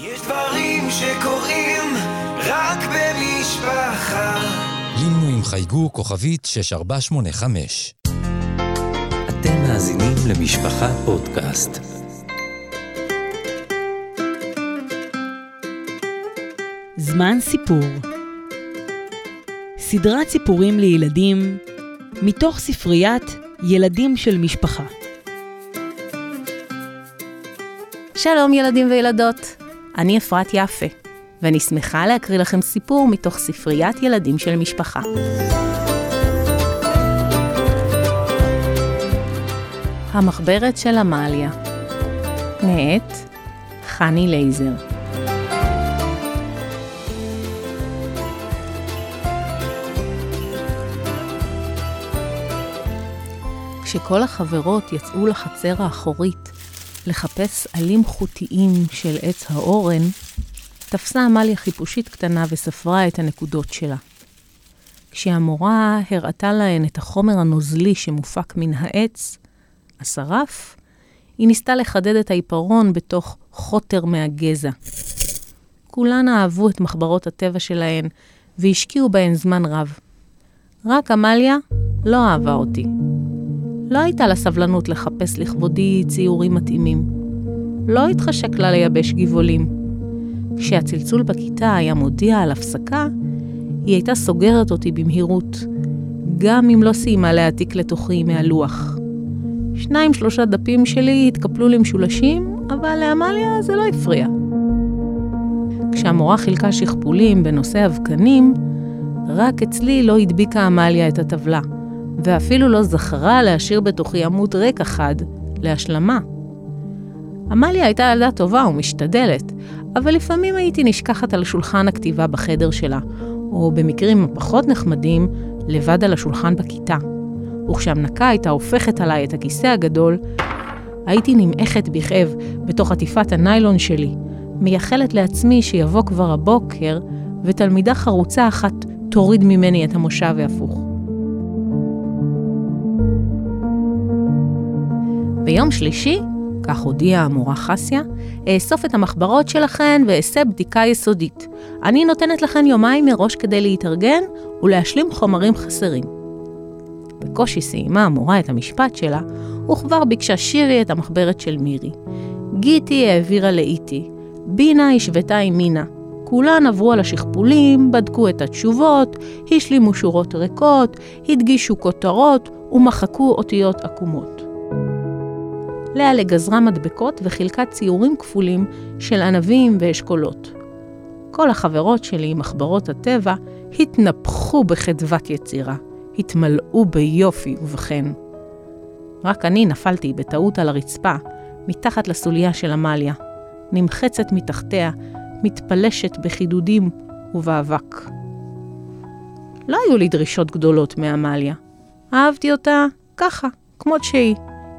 יש דברים שקורים רק במשפחה. לינו עם חייגו כוכבית 6485. אתם מאזינים למשפחה פודקאסט. זמן סיפור סדרת סיפורים לילדים מתוך ספריית ילדים של משפחה. שלום ילדים וילדות, אני אפרת יפה, ואני שמחה להקריא לכם סיפור מתוך ספריית ילדים של משפחה. המחברת של עמליה, מאת חני לייזר. כשכל החברות יצאו לחצר האחורית לחפש עלים חוטיים של עץ האורן, תפסה עמליה חיפושית קטנה וספרה את הנקודות שלה. כשהמורה הראתה להן את החומר הנוזלי שמופק מן העץ, השרף, היא ניסתה לחדד את העיפרון בתוך חוטר מהגזע. כולן אהבו את מחברות הטבע שלהן והשקיעו בהן זמן רב. רק עמליה לא אהבה אותי. לא הייתה לה סבלנות לחפש לכבודי ציורים מתאימים. לא התחשק לה לייבש גבעולים. כשהצלצול בכיתה היה מודיע על הפסקה, היא הייתה סוגרת אותי במהירות, גם אם לא סיימה להעתיק לתוכי מהלוח. שניים שלושה דפים שלי התקפלו למשולשים, אבל לעמליה זה לא הפריע. כשהמורה חילקה שכפולים בנושא אבקנים, רק אצלי לא הדביקה עמליה את הטבלה. ואפילו לא זכרה להשאיר בתוכי עמוד ריק אחד להשלמה. עמליה הייתה ילדה טובה ומשתדלת, אבל לפעמים הייתי נשכחת על שולחן הכתיבה בחדר שלה, או במקרים הפחות נחמדים, לבד על השולחן בכיתה. וכשהמנקה הייתה הופכת עליי את הכיסא הגדול, הייתי נמעכת בכאב בתוך עטיפת הניילון שלי, מייחלת לעצמי שיבוא כבר הבוקר, ותלמידה חרוצה אחת תוריד ממני את המושב והפוך. ביום שלישי, כך הודיעה המורה חסיה, אאסוף את המחברות שלכן ואעשה בדיקה יסודית. אני נותנת לכן יומיים מראש כדי להתארגן ולהשלים חומרים חסרים. בקושי סיימה המורה את המשפט שלה, וכבר ביקשה שירי את המחברת של מירי. גיטי העבירה לאיטי, בינה השוותה עם מינה. כולן עברו על השכפולים, בדקו את התשובות, השלימו שורות ריקות, הדגישו כותרות ומחקו אותיות עקומות. לאה לגזרה מדבקות וחילקה ציורים כפולים של ענבים ואשכולות. כל החברות שלי עם מחברות הטבע התנפחו בחדוות יצירה, התמלאו ביופי ובחן. רק אני נפלתי בטעות על הרצפה, מתחת לסוליה של עמליה, נמחצת מתחתיה, מתפלשת בחידודים ובאבק. לא היו לי דרישות גדולות מעמליה. אהבתי אותה ככה, כמות שהיא.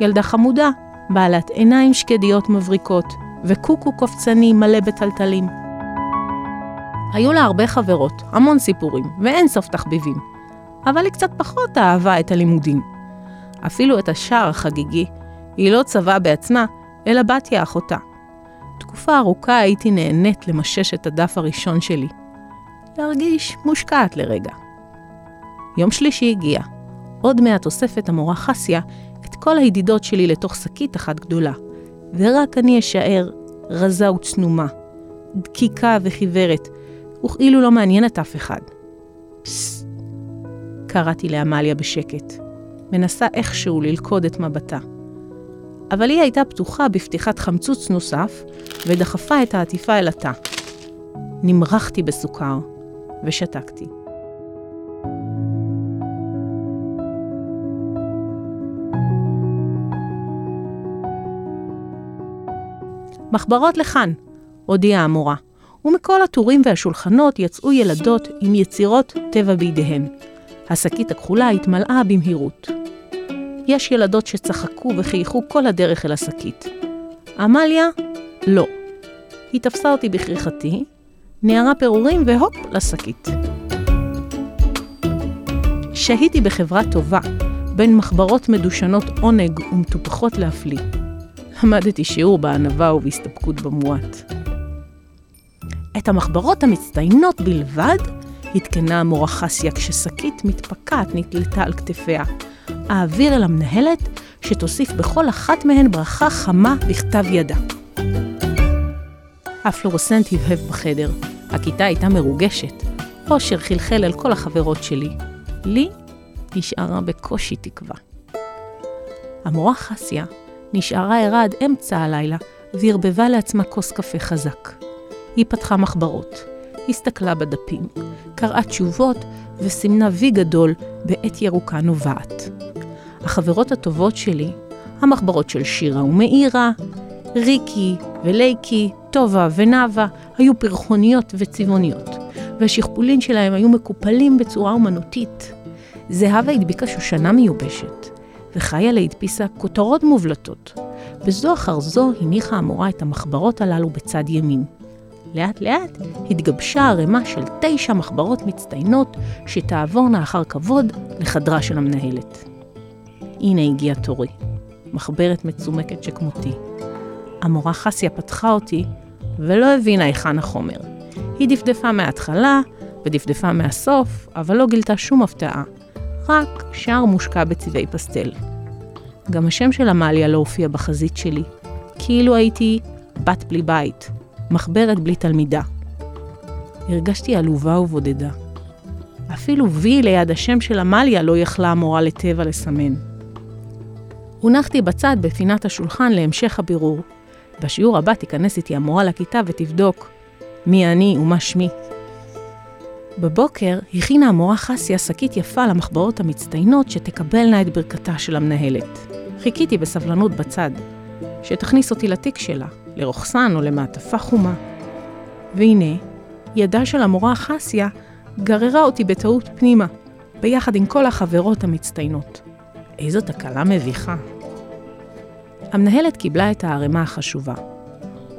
ילדה חמודה, בעלת עיניים שקדיות מבריקות, וקוקו קופצני מלא בטלטלים. היו לה הרבה חברות, המון סיפורים, ואין סוף תחביבים. אבל היא קצת פחות אהבה את הלימודים. אפילו את השער החגיגי, היא לא צבעה בעצמה, אלא בתיה אחותה. תקופה ארוכה הייתי נהנית למשש את הדף הראשון שלי. להרגיש מושקעת לרגע. יום שלישי הגיע. עוד מעט אוספת המורה חסיה כל הידידות שלי לתוך שקית אחת גדולה, ורק אני אשאר רזה וצנומה, דקיקה וחיוורת, וכאילו לא מעניינת אף אחד. פססט, קראתי לעמליה בשקט, מנסה איכשהו ללכוד את מבטה. אבל היא הייתה פתוחה בפתיחת חמצוץ נוסף, ודחפה את העטיפה אל התא. נמרחתי בסוכר, ושתקתי. מחברות לכאן, הודיעה המורה, ומכל הטורים והשולחנות יצאו ילדות עם יצירות טבע בידיהן. השקית הכחולה התמלאה במהירות. יש ילדות שצחקו וחייכו כל הדרך אל השקית. עמליה, לא. היא תפסה אותי בכריכתי, ניערה פירורים והופ, לשקית. שהיתי בחברה טובה, בין מחברות מדושנות עונג ומטופחות להפליא. למדתי שיעור בענווה ובהסתפקות במועט. את המחברות המצטיינות בלבד עדכנה המורה חסיה כששקית מתפקעת נתלתה על כתפיה. אעביר אל המנהלת שתוסיף בכל אחת מהן ברכה חמה בכתב ידה. הפלורוסנט הבהב בחדר. הכיתה הייתה מרוגשת. אושר חלחל אל כל החברות שלי. לי נשארה בקושי תקווה. המורה חסיה נשארה ערה עד אמצע הלילה וערבבה לעצמה כוס קפה חזק. היא פתחה מחברות, הסתכלה בדפים, קראה תשובות וסימנה וי גדול בעת ירוקה נובעת. החברות הטובות שלי, המחברות של שירה ומאירה, ריקי ולייקי, טובה ונאווה, היו פרחוניות וצבעוניות, והשכפולים שלהם היו מקופלים בצורה אומנותית. זהבה הדביקה שושנה מיובשת, וחיילה הדפיסה כותרות מובלטות. בזו אחר זו הניחה המורה את המחברות הללו בצד ימין. לאט לאט התגבשה ערימה של תשע מחברות מצטיינות שתעבורנה אחר כבוד לחדרה של המנהלת. הנה הגיע תורי, מחברת מצומקת שכמותי. המורה חסיה פתחה אותי ולא הבינה היכן החומר. היא דפדפה מההתחלה ודפדפה מהסוף, אבל לא גילתה שום הפתעה. רק שער מושקע בצבעי פסטל. גם השם של עמליה לא הופיע בחזית שלי, כאילו הייתי בת בלי בית, מחברת בלי תלמידה. הרגשתי עלובה ובודדה. אפילו וי ליד השם של עמליה לא יכלה המורה לטבע לסמן. הונחתי בצד בפינת השולחן להמשך הבירור. בשיעור הבא תיכנס איתי המורה לכיתה ותבדוק מי אני ומה שמי. בבוקר הכינה המורה חסיה שקית יפה למחברות המצטיינות שתקבלנה את ברכתה של המנהלת. חיכיתי בסבלנות בצד, שתכניס אותי לתיק שלה, לרוכסן או למעטפה חומה. והנה, ידה של המורה חסיה גררה אותי בטעות פנימה, ביחד עם כל החברות המצטיינות. איזו תקלה מביכה. המנהלת קיבלה את הערימה החשובה,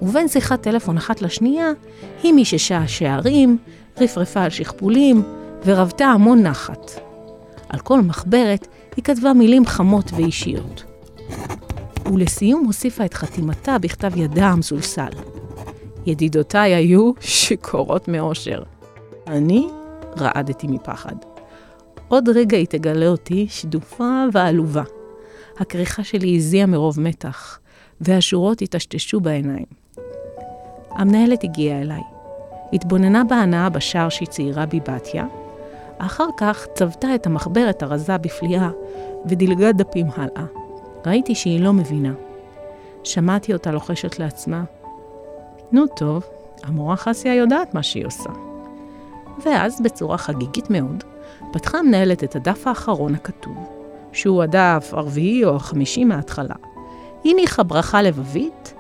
ובין שיחת טלפון אחת לשנייה, היא מיששה שערים, רפרפה על שכפולים, ורבתה המון נחת. על כל מחברת היא כתבה מילים חמות ואישיות. ולסיום הוסיפה את חתימתה בכתב ידה המסולסל. ידידותיי היו שיכורות מאושר. אני רעדתי מפחד. עוד רגע היא תגלה אותי שדופה ועלובה. הכריכה שלי הזיעה מרוב מתח, והשורות היטשטשו בעיניים. המנהלת הגיעה אליי. התבוננה בהנאה בשער שהיא ציירה בי בתיה, אחר כך צבתה את המחברת הרזה בפליאה ודילגה דפים הלאה. ראיתי שהיא לא מבינה. שמעתי אותה לוחשת לעצמה, נו טוב, המורה חסיה יודעת מה שהיא עושה. ואז, בצורה חגיגית מאוד, פתחה המנהלת את הדף האחרון הכתוב, שהוא הדף הרביעי או החמישי מההתחלה. הניחה ברכה לבבית,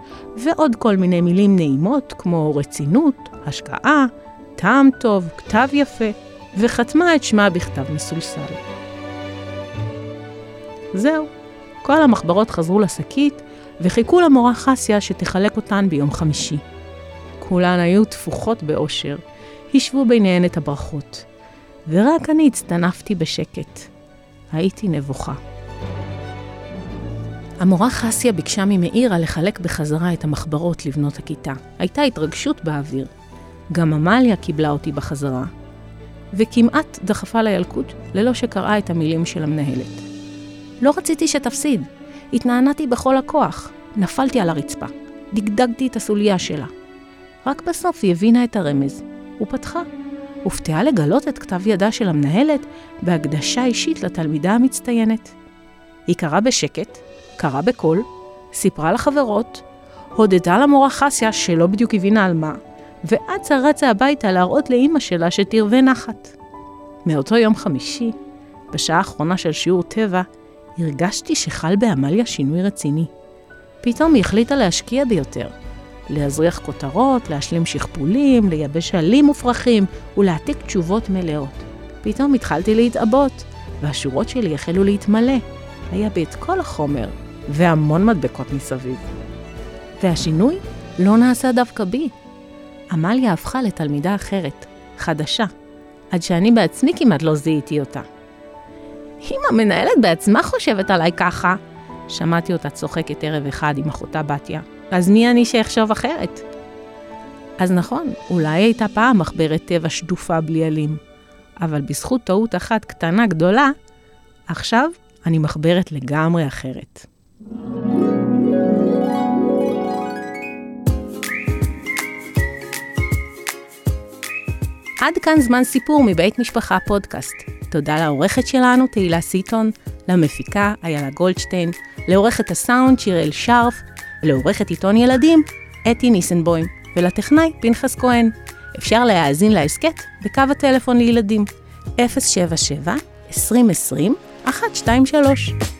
ועוד כל מיני מילים נעימות כמו רצינות, השקעה, טעם טוב, כתב יפה, וחתמה את שמה בכתב מסולסל. זהו, כל המחברות חזרו לשקית, וחיכו למורה חסיה שתחלק אותן ביום חמישי. כולן היו תפוחות באושר, השוו ביניהן את הברכות, ורק אני הצטנפתי בשקט. הייתי נבוכה. המורה חסיה ביקשה ממאירה לחלק בחזרה את המחברות לבנות הכיתה. הייתה התרגשות באוויר. גם עמליה קיבלה אותי בחזרה, וכמעט דחפה לילקוט ללא שקראה את המילים של המנהלת. לא רציתי שתפסיד. התנענעתי בכל הכוח. נפלתי על הרצפה. דגדגתי את הסוליה שלה. רק בסוף היא הבינה את הרמז, ופתחה. הופתעה לגלות את כתב ידה של המנהלת בהקדשה אישית לתלמידה המצטיינת. היא קראה בשקט, קראה בקול, סיפרה לחברות, הודדה למורה חסיה שלא בדיוק הבינה על מה, ואצה רצה הביתה להראות לאימא שלה שתרווה נחת. מאותו יום חמישי, בשעה האחרונה של שיעור טבע, הרגשתי שחל בעמליה שינוי רציני. פתאום היא החליטה להשקיע ביותר. להזריח כותרות, להשלים שכפולים, לייבש עלים מופרכים ולהעתיק תשובות מלאות. פתאום התחלתי להתעבות, והשורות שלי החלו להתמלא. היה בי את כל החומר, והמון מדבקות מסביב. והשינוי לא נעשה דווקא בי. עמליה הפכה לתלמידה אחרת, חדשה, עד שאני בעצמי כמעט לא זיהיתי אותה. אם המנהלת בעצמה חושבת עליי ככה, שמעתי אותה צוחקת ערב אחד עם אחותה בתיה, אז מי אני שאחשוב אחרת? אז נכון, אולי הייתה פעם מחברת טבע שדופה בלי עלים, אבל בזכות טעות אחת קטנה גדולה, עכשיו אני מחברת לגמרי אחרת. עד כאן זמן סיפור מבית משפחה פודקאסט. תודה לעורכת שלנו, תהילה סיטון, למפיקה, איילה גולדשטיין, לעורכת הסאונד, שיראל שרף, לעורכת עיתון ילדים, אתי ניסנבוים, ולטכנאי, פנחס כהן. אפשר להאזין להסכת בקו הטלפון לילדים, 077 2020 123